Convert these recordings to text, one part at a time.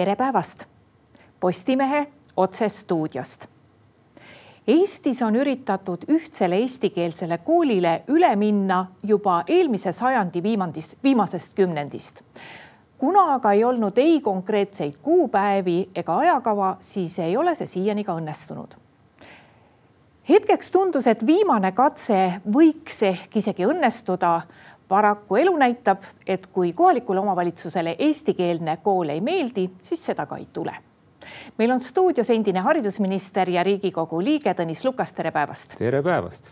tere päevast Postimehe otsestuudiost. Eestis on üritatud ühtsele eestikeelsele koolile üle minna juba eelmise sajandi viimandis, viimasest kümnendist. kuna aga ei olnud ei konkreetseid kuupäevi ega ajakava, siis ei ole see siiani ka õnnestunud. hetkeks tundus, et viimane katse võiks ehk isegi õnnestuda paraku elu näitab, et kui kohalikule omavalitsusele eestikeelne kool ei meeldi, siis seda ka ei tule. meil on stuudios endine haridusminister ja Riigikogu liige Tõnis Lukas, tere päevast. tere päevast.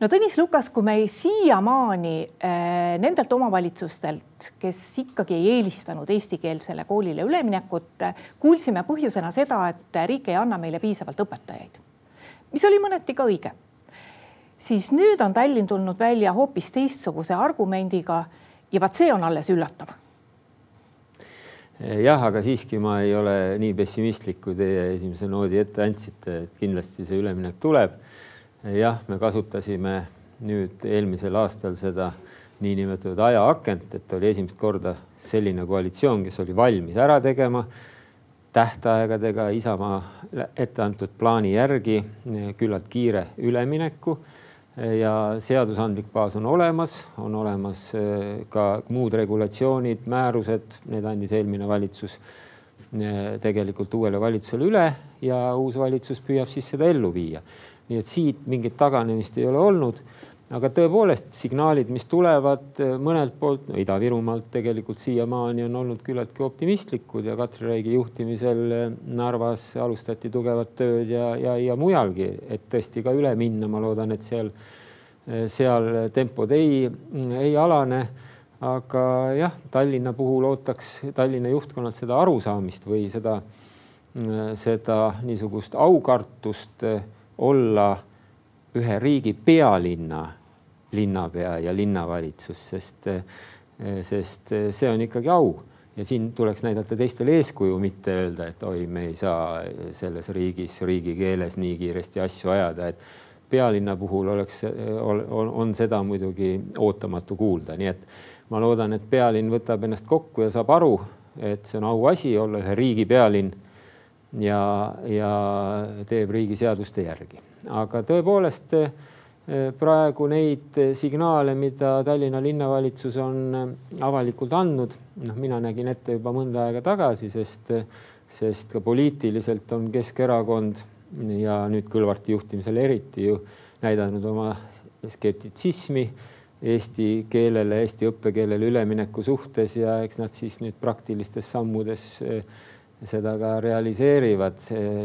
no Tõnis Lukas, kui me siiamaani äh, nendelt omavalitsustelt, kes ikkagi ei eelistanud eestikeelsele koolile üleminekut, kuulsime põhjusena seda, et riik ei anna meile piisavalt õpetajaid, mis oli mõneti ka õige siis nüüd on Tallinn tulnud välja hoopis teistsuguse argumendiga ja vaat see on alles üllatav. jah, aga siiski ma ei ole nii pessimistlik, kui teie esimese noodi ette andsite, et kindlasti see üleminek tuleb. jah, me kasutasime nüüd eelmisel aastal seda niinimetatud ajaakent, et oli esimest korda selline koalitsioon, kes oli valmis ära tegema tähtaegadega Isamaa ette antud plaani järgi küllalt kiire ülemineku ja seadusandlik baas on olemas, on olemas äh, ka muud regulatsioonid, määrused, need andis eelmine valitsus äh, tegelikult uuele valitsusele üle ja uus valitsus püüab siis seda ellu viia. nii et siit mingit taganemist ei ole olnud aga tõepoolest signaalid, mis tulevad eh, mõnelt poolt, no Ida-Virumaalt tegelikult siiamaani on olnud küllaltki optimistlikud ja Katri Raigi juhtimisel eh, Narvas alustati tugevat tööd ja, ja, ja mujalgi, et tõesti ka üle minna, ma loodan, et seal, eh, seal tempod ei, ei alane. aga jah, Tallinna puhul ootaks Tallinna juhtkonnalt seda arusaamist või seda, seda niisugust aukartust olla ühe riigi pealinna linnapea ja linnavalitsus, sest, sest see on ikkagi au ja siin tuleks näidata teistele eeskuju, mitte öelda, et oi, me ei saa selles riigis, riigikeeles nii kiiresti asju ajada, et pealinna puhul oleks, on, on seda muidugi ootamatu kuulda, nii et ma loodan, et pealinn võtab ennast kokku ja saab aru, et see on auasi olla ühe riigi pealinn ja, ja teeb riigi seaduste järgi. aga tõepoolest Eh, praegu neid eh, signaale, mida Tallinna linnavalitsus on eh, avalikult andnud, noh, mina nägin ette juba mõnda aega tagasi, sest, sest ka poliitiliselt on Keskerakond ja nüüd Kõlvarti juhtimisel eriti ju näidanud oma skeptitsismi eesti keelele, eesti õppekeelele ülemineku suhtes ja eks nad siis nüüd praktilistes sammudes seda ka realiseerivad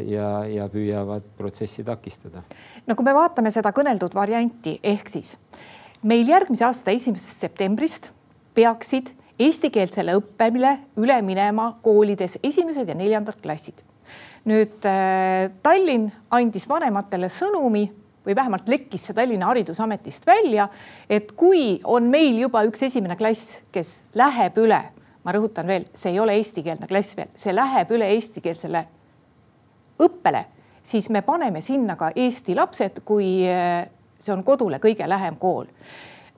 ja, ja püüavad protsessi takistada. no kui me vaatame seda kõneldud varianti, ehk siis meil järgmise aasta esimesest septembrist peaksid eestikeelsele õppele üle minema koolides esimesed ja neljandad klassid. nüüd äh, Tallinn andis vanematele sõnumi või vähemalt lekkis see Tallinna Haridusametist välja, et kui on meil juba üks esimene klass, kes läheb üle ma rõhutan veel, see ei ole eestikeelne klass veel, see läheb üle eestikeelsele õppele, siis me paneme sinna ka eesti lapsed, kui eh, see on kodule kõige lähem kool.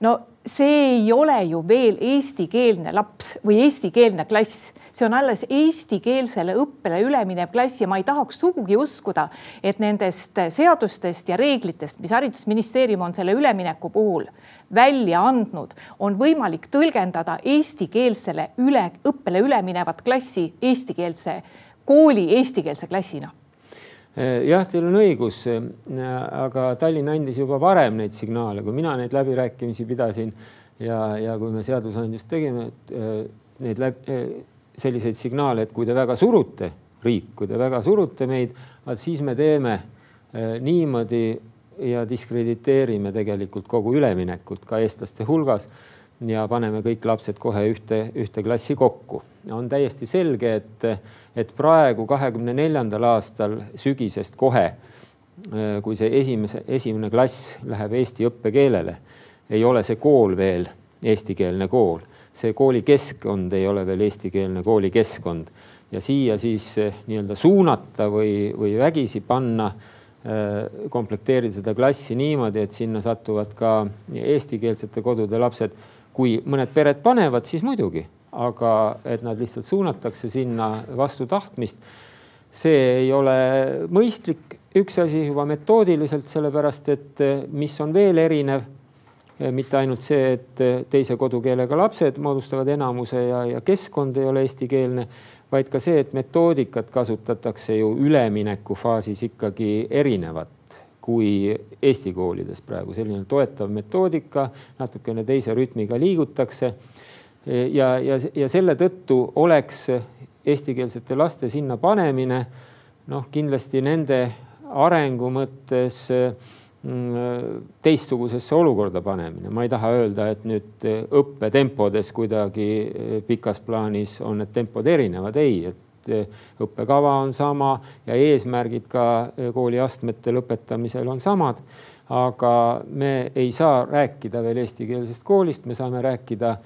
no see ei ole ju veel eestikeelne laps või eestikeelne klass. See on alles eestikeelsele õppele üleminev klass ja ma ei tahaks sugugi uskuda, et nendest seadustest ja reeglitest, mis haridusministeerium on selle ülemineku puhul välja andnud, on võimalik tõlgendada eestikeelsele üle, õppele üleminevat klassi eestikeelse kooli eestikeelse klassina. Jah, teil on õigus, aga Tallinn andis juba varem neid signaale, kui mina neid läbirääkimisi pidasin ja, ja kui me seadusandlust tegime, neid läbi, selliseid signaale, et kui te väga surute, riik, kui te väga surute meid, siis me teeme niimoodi ja diskrediteerime tegelikult kogu üleminekut ka eestlaste hulgas ja paneme kõik lapsed kohe ühte, ühte klassi kokku. on täiesti selge, et, et praegu kahekümne neljandal aastal sügisest kohe, kui see esimese, esimene klass läheb eesti õppekeelele, ei ole see kool veel eestikeelne kool, see kooli keskkond ei ole veel eestikeelne koolikeskkond ja siia siis nii-öelda suunata või, või vägisi panna Äh, komplekteerida seda klassi niimoodi, et sinna satuvad ka eestikeelsete kodude lapsed. kui mõned pered panevad, siis muidugi, aga et nad lihtsalt suunatakse sinna vastu tahtmist. see ei ole mõistlik, üks asi juba metoodiliselt, sellepärast et mis on veel erinev mitte ainult see, et teise kodukeelega lapsed moodustavad enamuse ja, ja keskkond ei ole eestikeelne, vaid ka see, et metoodikat kasutatakse ju üleminekufaasis ikkagi erinevat kui Eesti koolides praegu, selline toetav metoodika, natukene teise rütmiga liigutakse. ja, ja, ja selle tõttu oleks eestikeelsete laste sinna panemine noh, kindlasti nende arengu mõttes Mm, teistsugusesse olukorda panemine. ma ei taha öelda, et nüüd eh, õppetempodes kuidagi eh, pikas plaanis on need tempod erinevad, ei, et õppekava on sama ja eesmärgid ka kooliastmete lõpetamisel on samad. aga me ei saa rääkida veel eestikeelsest koolist, me saame rääkida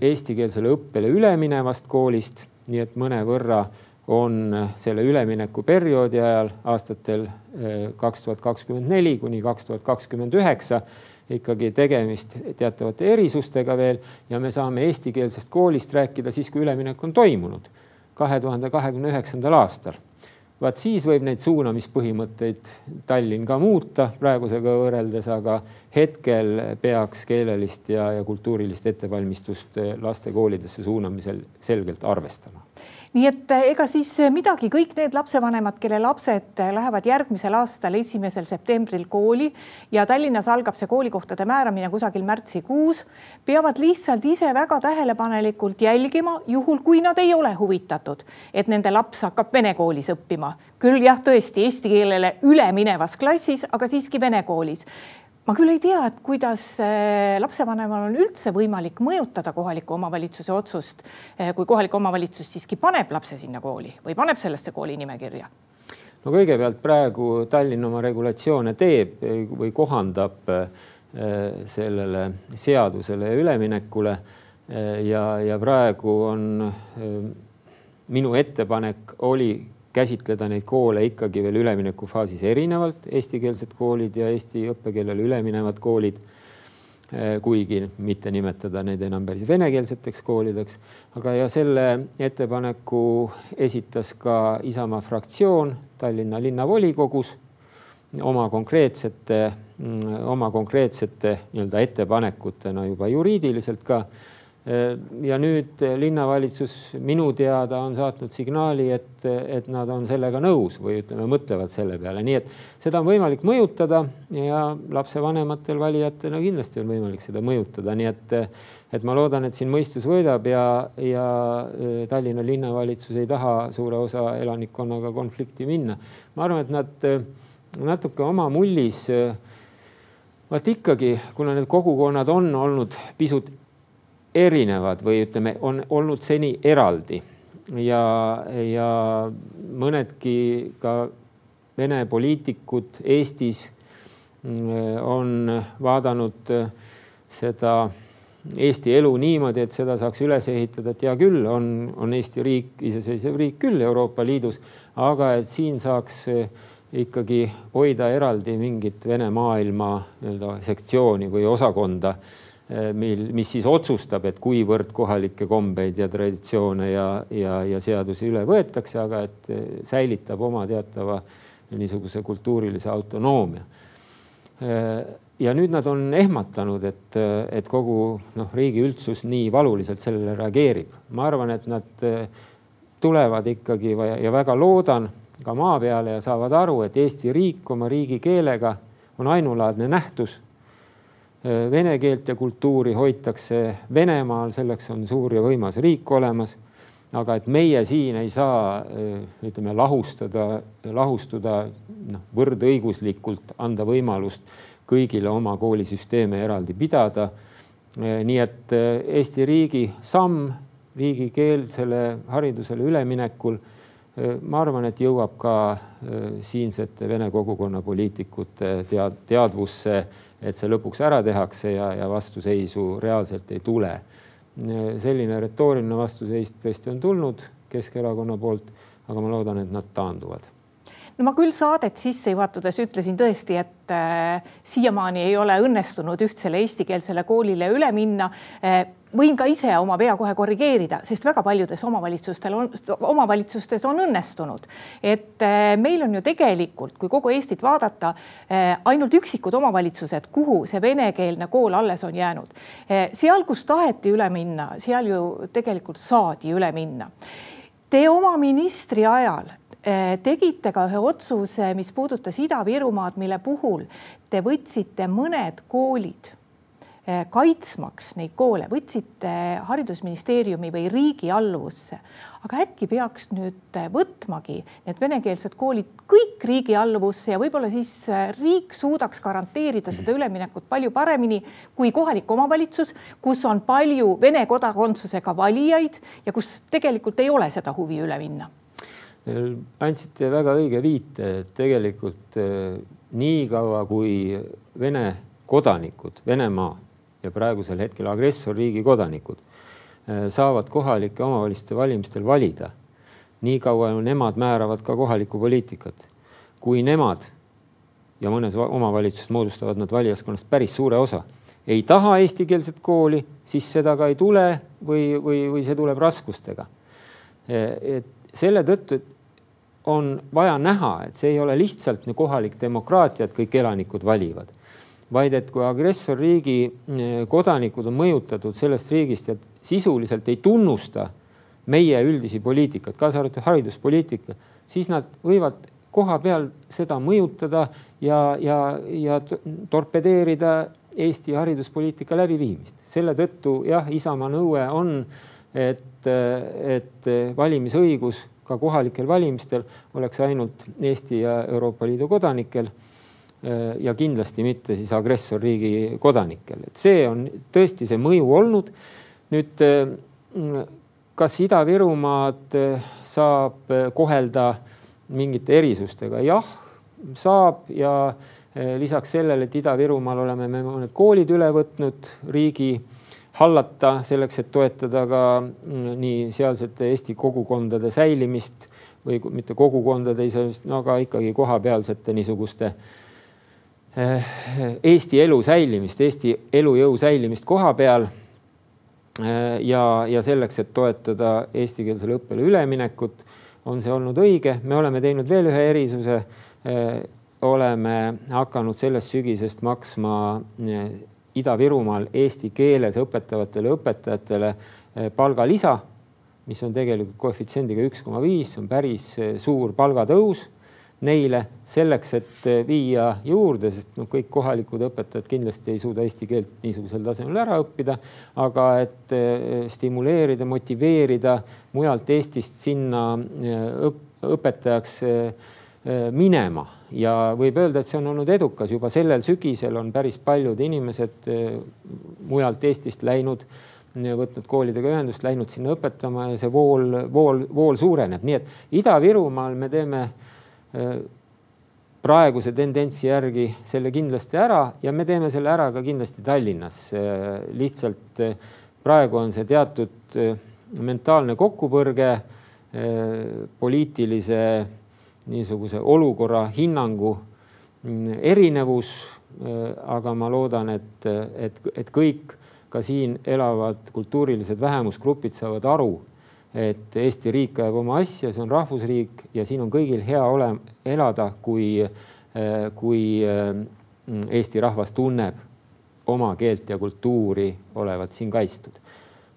eestikeelsele õppele üleminevast koolist, nii et mõnevõrra on selle üleminekuperioodi ajal aastatel eh, kaks tuhat kakskümmend neli kuni kaks tuhat kakskümmend üheksa ikkagi tegemist teatavate erisustega veel ja me saame eestikeelsest koolist rääkida siis, kui üleminek on toimunud kahe tuhande kahekümne üheksandal aastal. vaat siis võib neid suunamispõhimõtteid Tallinn ka muuta praegusega võrreldes, aga hetkel peaks keelelist ja, ja kultuurilist ettevalmistust laste koolidesse suunamisel selgelt arvestama nii et eh, ega siis eh, midagi, kõik need lapsevanemad, kelle lapsed eh, lähevad järgmisel aastal, esimesel septembril kooli ja Tallinnas algab see koolikohtade määramine kusagil märtsikuus, peavad lihtsalt ise väga tähelepanelikult jälgima, juhul kui nad ei ole huvitatud, et nende laps hakkab vene koolis õppima. küll jah, tõesti eesti keelele üleminevas klassis, aga siiski vene koolis ma küll ei tea, et kuidas äh, lapsevanemal on üldse võimalik mõjutada kohaliku omavalitsuse otsust, äh, kui kohalik omavalitsus siiski paneb lapse sinna kooli või paneb sellesse kooli nimekirja. no kõigepealt praegu Tallinn oma regulatsioone teeb või kohandab sellele seadusele üleminekule ja, ja praegu on minu ettepanek oli käsitleda neid koole ikkagi veel üleminekufaasis erinevalt, eestikeelsed koolid ja eesti õppekeelele üleminevad koolid. Eh, kuigi mitte nimetada neid enam päris venekeelseteks koolideks, aga ja selle ettepaneku esitas ka Isamaa fraktsioon Tallinna linnavolikogus oma konkreetsete, mm, oma konkreetsete nii-öelda ettepanekutena juba juriidiliselt ka ja nüüd äh, linnavalitsus minu teada on saatnud signaali, et, et nad on sellega nõus või ütleme, mõtlevad selle peale, nii et seda on võimalik mõjutada ja lapsevanematel, valijatel no kindlasti on võimalik seda mõjutada, nii et, et ma loodan, et siin mõistus võidab ja, ja äh, Tallinna linnavalitsus ei taha suure osa elanikkonnaga konflikti minna. ma arvan, et nad natuke oma mullis vaat ikkagi, kuna need kogukonnad on olnud pisut erinevad või ütleme, on olnud seni eraldi. Ja, ja mõnedki ka Vene poliitikud Eestis mm, on vaadanud seda Eesti elu niimoodi, et seda saaks üles ehitada, et hea küll, on, on Eesti riik, iseseisev riik küll Euroopa Liidus, aga et siin saaks ikkagi hoida eraldi mingit Vene maailma nii-öelda sektsiooni või osakonda mil, mis siis otsustab, et kuivõrd kohalikke kombeid ja traditsioone ja, ja, ja seadusi üle võetakse, aga et eh, säilitab oma teatava niisuguse kultuurilise autonoomia. Eh, ja nüüd nad on ehmatanud, et, et kogu noh, riigi üldsus nii valuliselt sellele reageerib. ma arvan, et nad tulevad ikkagi ja väga loodan ka maa peale ja saavad aru, et Eesti riik oma riigikeelega on ainulaadne nähtus Äh, vene keelt ja kultuuri hoitakse Venemaal, selleks on suur ja võimas riik olemas. aga et meie siin ei saa, äh, ütleme, lahustada, lahustuda noh, võrdõiguslikult, anda võimalust kõigile oma koolisüsteeme eraldi pidada. Äh, nii et Eesti riigi samm riigikeelsele haridusele üleminekul ma arvan, et jõuab ka siinsete vene kogukonna poliitikute tead-, teadvusse et see lõpuks ära tehakse ja, ja vastuseisu reaalselt ei tule. selline retooriline vastuseis tõesti on tulnud Keskerakonna poolt, aga ma loodan, et nad taanduvad no ma küll saadet sisse juhatades ütlesin tõesti, et äh, siiamaani ei ole õnnestunud ühtsele eestikeelsele koolile üle minna äh, võin ka ise oma vea kohe korrigeerida, sest väga paljudes omavalitsustel on, omavalitsustes on õnnestunud. et äh, meil on ju tegelikult, kui kogu Eestit vaadata, äh, ainult üksikud omavalitsused, kuhu see venekeelne kool alles on jäänud. Äh, seal, kus taheti üle minna, seal ju tegelikult saadi üle minna. Te oma ministri ajal tegite ka ühe otsuse, mis puudutas Ida-Virumaad, mille puhul te võtsite mõned koolid eh, kaitsmaks neid koole, võtsite haridusministeeriumi või riigi alluvusse. aga äkki peaks nüüd võtmagi need venekeelsed koolid kõik riigi alluvusse ja võib-olla siis riik suudaks garanteerida seda üleminekut palju paremini kui kohalik omavalitsus, kus on palju Vene kodakondsusega valijaid ja kus tegelikult ei ole seda huvi üle minna andsite väga õige viite, et tegelikult eh, niikaua kui Vene kodanikud, Venemaa ja praegusel hetkel agressorriigi kodanikud eh, saavad kohalike omavalitsuste valimistel valida, niikaua nemad määravad ka kohalikku poliitikat. kui nemad ja mõnes omavalitsuses moodustavad nad valijaskonnast päris suure osa, ei taha eestikeelset kooli, siis seda ka ei tule või, või, või see tuleb raskustega. Eh, et selle tõttu, et on vaja näha, et see ei ole lihtsalt kohalik demokraatia, et kõik elanikud valivad, vaid et kui agressorriigi eh, kodanikud on mõjutatud sellest riigist ja sisuliselt ei tunnusta meie üldisi poliitikat, kaasa arvatud hariduspoliitika, siis nad võivad koha peal seda mõjutada ja, ja, ja torpedeerida Eesti hariduspoliitika läbiviimist. selle tõttu jah, Isamaa nõue on, et, et valimisõigus ka kohalikel valimistel oleks ainult Eesti ja Euroopa Liidu kodanikel ja kindlasti mitte siis agressorriigi kodanikel, et see on tõesti see mõju olnud. nüüd kas Ida-Virumaad saab kohelda mingite erisustega? jah, saab ja lisaks sellele, et Ida-Virumaal oleme me mõned koolid üle võtnud riigi hallata selleks, et toetada ka mm, nii sealsete Eesti kogukondade säilimist või mitte kogukondade iseäranis, no aga ikkagi kohapealsete niisuguste eh, Eesti elu säilimist, Eesti elujõu säilimist koha peal. Eh, ja, ja selleks, et toetada eestikeelsele õppele üleminekut, on see olnud õige. me oleme teinud veel ühe erisuse. Eh, oleme hakanud sellest sügisest maksma Ida-Virumaal eesti keeles õpetavatele õpetajatele eh, palgalisa, mis on tegelikult koefitsiendiga üks koma viis, see on päris eh, suur palgatõus neile selleks, et eh, viia juurde, sest noh, kõik kohalikud õpetajad kindlasti ei suuda eesti keelt niisugusel tasemel ära õppida, aga et stimuleerida, motiveerida mujalt Eestist sinna õpetajaks Äh, minema. Ja võib öelda, et see on olnud edukas, juba sellel sügisel on päris paljud inimesed äh, mujalt Eestist läinud, võtnud koolidega ühendust, läinud sinna õpetama ja see vool, vool, vool suureneb, nii et Ida-Virumaal me teeme äh, praeguse tendentsi järgi selle kindlasti ära ja me teeme selle ära ka kindlasti Tallinnas. lihtsalt praegu on see teatud mentaalne kokkupõrge poliitilise niisuguse olukorra hinnangu mm, erinevus. Äh, aga ma loodan, et, et, et kõik ka siin elavad kultuurilised vähemusgrupid saavad aru, et Eesti riik ajab oma asja, see on rahvusriik ja siin on kõigil hea ole, elada, kui, äh, kui äh, Eesti rahvas tunneb oma keelt ja kultuuri olevat siin kaitstud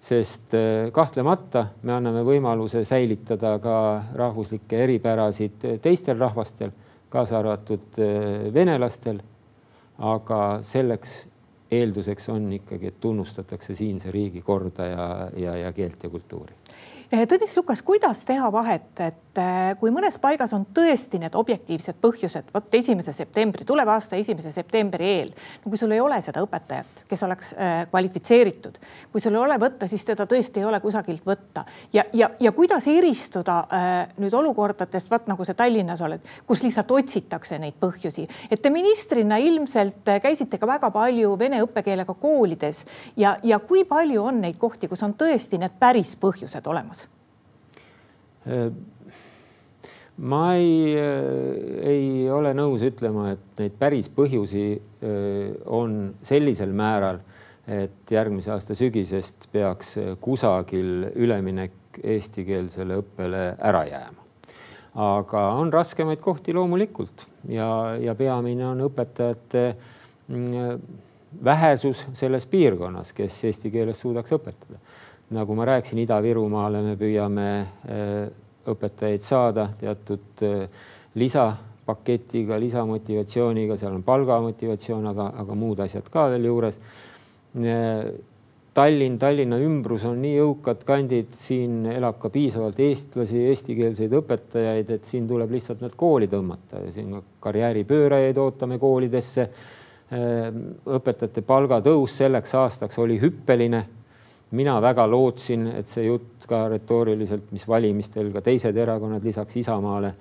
sest äh, kahtlemata me anname võimaluse säilitada ka rahvuslikke eripärasid teistel rahvastel, kaasa arvatud äh, venelastel. aga selleks eelduseks on ikkagi, et tunnustatakse siinse riigi korda ja, ja, ja keelt ja kultuuri Tõnis Lukas, kuidas teha vahet, et eh, kui mõnes paigas on tõesti need objektiivsed põhjused, vot esimese septembri, tuleva aasta esimese septembri eel, no kui sul ei ole seda õpetajat, kes oleks äh, kvalifitseeritud, kui sul ei ole võtta, siis teda tõesti ei ole kusagilt võtta ja, ja, ja kuidas eristuda nüüd olukordadest, vaat nagu sa Tallinnas oled, kus lihtsalt otsitakse neid põhjusi, et te ministrina ilmselt käisite ka väga palju vene õppekeelega koolides ja, ja kui palju on neid kohti, kus on tõesti need päris põhjused olemas? Ma ei, ei ole nõus ütlema, et neid päris põhjusi on sellisel määral, et järgmise aasta sügisest peaks kusagil üleminek eestikeelsele õppele ära jääma. aga on raskemaid kohti loomulikult ja, ja peamine on õpetajate mm, vähesus selles piirkonnas, kes eesti keeles suudaks õpetada. Nagu ma rääkisin, Ida-Virumaale me püüame õpetajaid saada teatud äh, lisapaketiga, lisamotivatsiooniga, seal on palgamotivatsioon, aga, aga muud asjad ka veel juures. Äh, Tallinn, Tallinna ümbrus on nii jõukad kandid, siin elab ka piisavalt eestlasi, eestikeelseid õpetajaid, et siin tuleb lihtsalt need kooli tõmmata ja siin karjääripöörajaid ootame koolidesse. Äh, õpetajate palgatõus selleks aastaks oli hüppeline mina väga lootsin, et see jutt ka retooriliselt, mis valimistel ka teised erakonnad lisaks Isamaale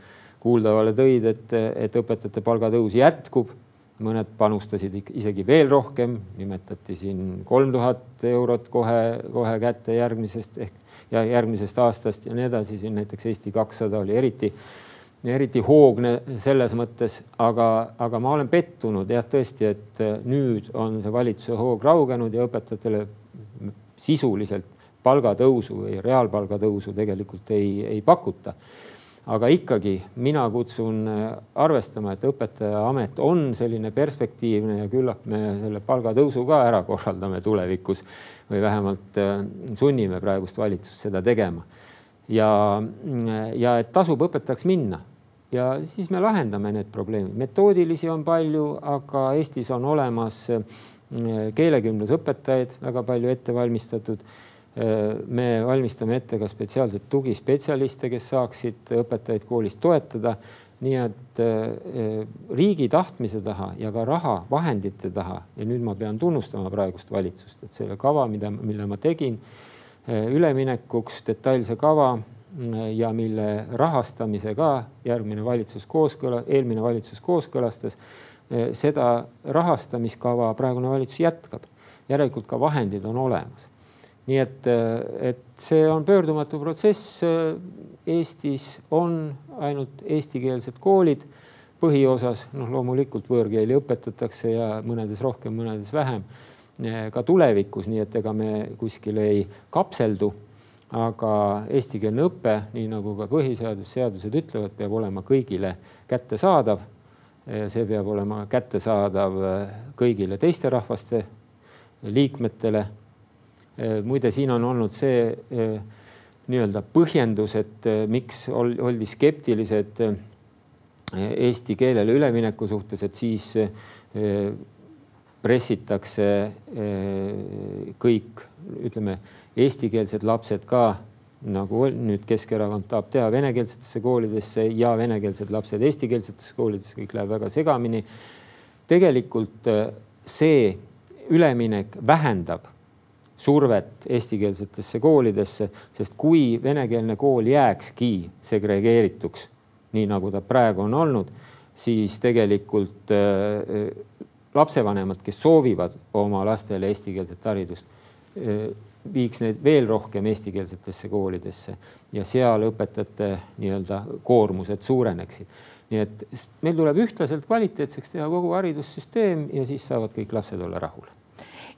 kuuldavale tõid, et, et õpetajate palgatõus jätkub. mõned panustasid isegi veel rohkem, nimetati siin kolm tuhat eurot kohe, kohe kätte järgmisest ehk ja järgmisest aastast ja nii edasi. siin näiteks Eesti kakssada oli eriti, eriti hoogne selles mõttes, aga, aga ma olen pettunud jah, tõesti, et nüüd on see valitsuse hoog raugenud ja õpetajatele sisuliselt palgatõusu või reaalpalga tõusu tegelikult ei, ei pakuta. aga ikkagi mina kutsun äh, arvestama, et õpetajaamet on selline perspektiivne ja küllap me selle palgatõusu ka ära korraldame tulevikus või vähemalt äh, sunnime praegust valitsust seda tegema. ja, ja et tasub õpetajaks minna ja siis me lahendame need probleemid. metoodilisi on palju, aga Eestis on olemas äh, keelekümblusõpetajaid väga palju ette valmistatud. me valmistame ette ka spetsiaalseid tugispetsialiste, kes saaksid õpetajaid koolis toetada. nii et eh, riigi tahtmise taha ja ka raha vahendite taha ja nüüd ma pean tunnustama praegust valitsust, et selle kava, mida, mille ma tegin eh, üleminekuks, detailse kava eh, ja mille rahastamise ka järgmine valitsus kooskõla, eelmine valitsus kooskõlastas seda rahastamiskava praegune valitsus jätkab. järelikult ka vahendid on olemas. nii et, eh, et see on pöördumatu protsess. Eh, Eestis on ainult eestikeelsed koolid põhiosas, noh, loomulikult võõrkeeli õpetatakse ja mõnedes rohkem, mõnedes vähem ka tulevikus, nii et ega me kuskile ei kapseldu. aga eestikeelne õpe, nii nagu ka põhiseadus, seadused ütlevad, peab olema kõigile kättesaadav see peab olema kättesaadav äh, kõigile teiste rahvaste liikmetele. Äh, muide, siin on olnud see nii-öelda põhjendus, et miks oldi skeptilised eesti keelele ülemineku suhtes, et siis pressitakse kõik, ütleme, eestikeelsed lapsed ka nagu nüüd Keskerakond tahab teha venekeelsetesse koolidesse ja venekeelsed lapsed eestikeelsetesse koolidesse, kõik läheb väga segamini. tegelikult äh, see üleminek vähendab survet eestikeelsetesse koolidesse, sest kui venekeelne kool jääkski segregeerituks, nii nagu ta praegu on olnud, siis tegelikult äh, lapsevanemad, kes soovivad oma lastele eestikeelset haridust äh,, viiks neid veel rohkem eestikeelsetesse koolidesse ja seal õpetajate nii-öelda koormused suureneksid. nii et meil tuleb ühtlaselt kvaliteetseks teha kogu haridussüsteem ja siis saavad kõik lapsed olla rahul.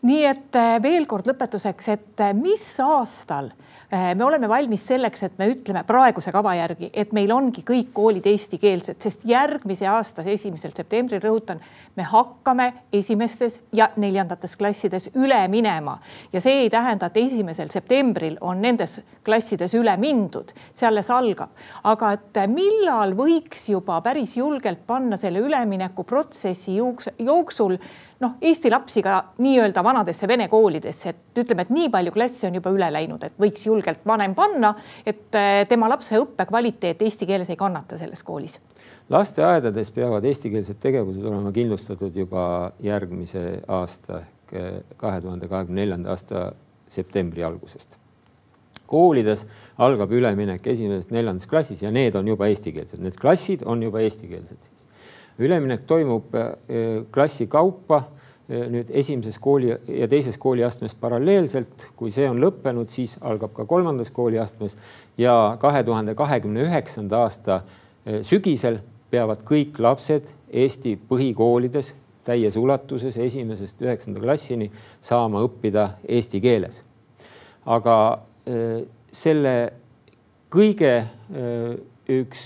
nii et eh, veel kord lõpetuseks, et eh, mis aastal Äh, me oleme valmis selleks, et me ütleme praeguse kava järgi, et meil ongi kõik koolid eestikeelsed, sest järgmise aasta esimesel septembril, rõhutan, me hakkame esimestes ja neljandates klassides üle minema. Ja see ei tähenda, et esimesel septembril on nendes klassides üle mindud, see alles algab, aga et millal võiks juba päris julgelt panna selle üleminekuprotsessi jooksul noh, Eesti lapsi ka nii-öelda vanadesse vene koolidesse, et ütleme, et nii palju klasse on juba üle läinud, et võiks julgelt vanem panna, et eh, tema lapse õppekvaliteet eesti keeles ei kannata selles koolis. lasteaedades peavad eestikeelsed tegevused olema kindlustatud juba järgmise aasta ehk eh, kahe tuhande kahekümne neljanda aasta septembri algusest. Koolides algab üleminek esimesest neljandas klassis ja need on juba eestikeelsed, need klassid on juba eestikeelsed siis. Üleminek toimub äh, klassi kaupa äh, nüüd esimeses kooli ja teises kooliastmes paralleelselt, kui see on lõppenud, siis algab ka kolmandas kooliastmes. Ja kahe tuhande kahekümne üheksanda aasta sügisel peavad kõik lapsed Eesti põhikoolides täies ulatuses esimesest üheksanda klassini saama õppida eesti keeles. aga selle kõige üks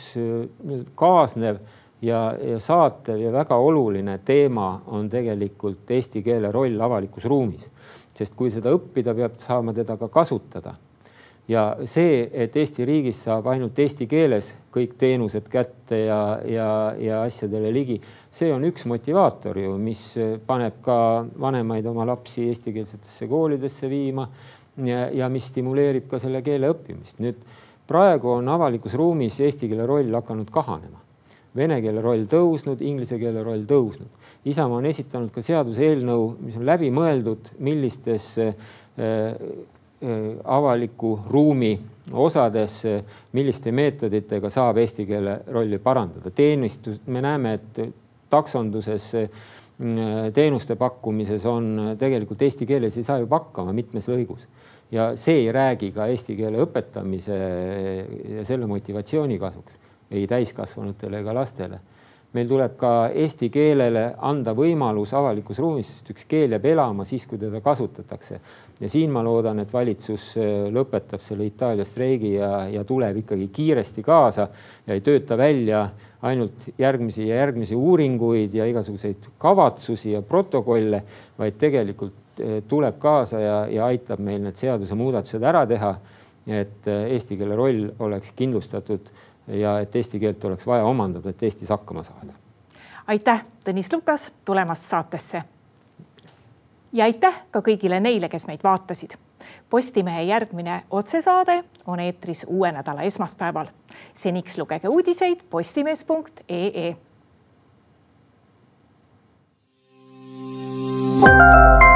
kaasnev ja, ja saatev ja väga oluline teema on tegelikult eesti keele roll avalikus ruumis, sest kui seda õppida, peab saama teda ka kasutada ja see, et Eesti riigis saab ainult eesti keeles kõik teenused kätte ja, ja, ja asjadele ligi, see on üks motivaator ju, mis paneb ka vanemaid oma lapsi eestikeelsetesse koolidesse viima ja, ja mis stimuleerib ka selle keele õppimist. nüüd praegu on avalikus ruumis eesti keele roll hakanud kahanema. Vene keele roll tõusnud, inglise keele roll tõusnud. Isamaa on esitanud ka seaduseelnõu, mis on läbimõeldud, millistes Äh, avaliku ruumi osades, milliste meetoditega saab eesti keele rolli parandada. teenistus, me näeme, et taksonduses, äh, teenuste pakkumises on tegelikult eesti keeles ei saa juba hakkama mitmes lõigus ja see ei räägi ka eesti keele õpetamise ja selle motivatsiooni kasuks ei täiskasvanutele ega lastele meil tuleb ka eesti keelele anda võimalus avalikus ruumis, sest üks keel jääb elama siis, kui teda kasutatakse. ja siin ma loodan, et valitsus äh, lõpetab selle Itaalia streigi ja, ja tuleb ikkagi kiiresti kaasa ja ei tööta välja ainult järgmisi ja järgmisi uuringuid ja igasuguseid kavatsusi ja protokolle, vaid tegelikult äh, tuleb kaasa ja, ja aitab meil need seadusemuudatused ära teha. et äh, eesti keele roll oleks kindlustatud ja et eesti keelt oleks vaja omandada, et Eestis hakkama saada. aitäh, Tõnis Lukas, tulemast saatesse. ja aitäh ka kõigile neile, kes meid vaatasid. Postimehe järgmine otsesaade on eetris uue nädala esmaspäeval. seniks lugege uudiseid postimees.ee. thank you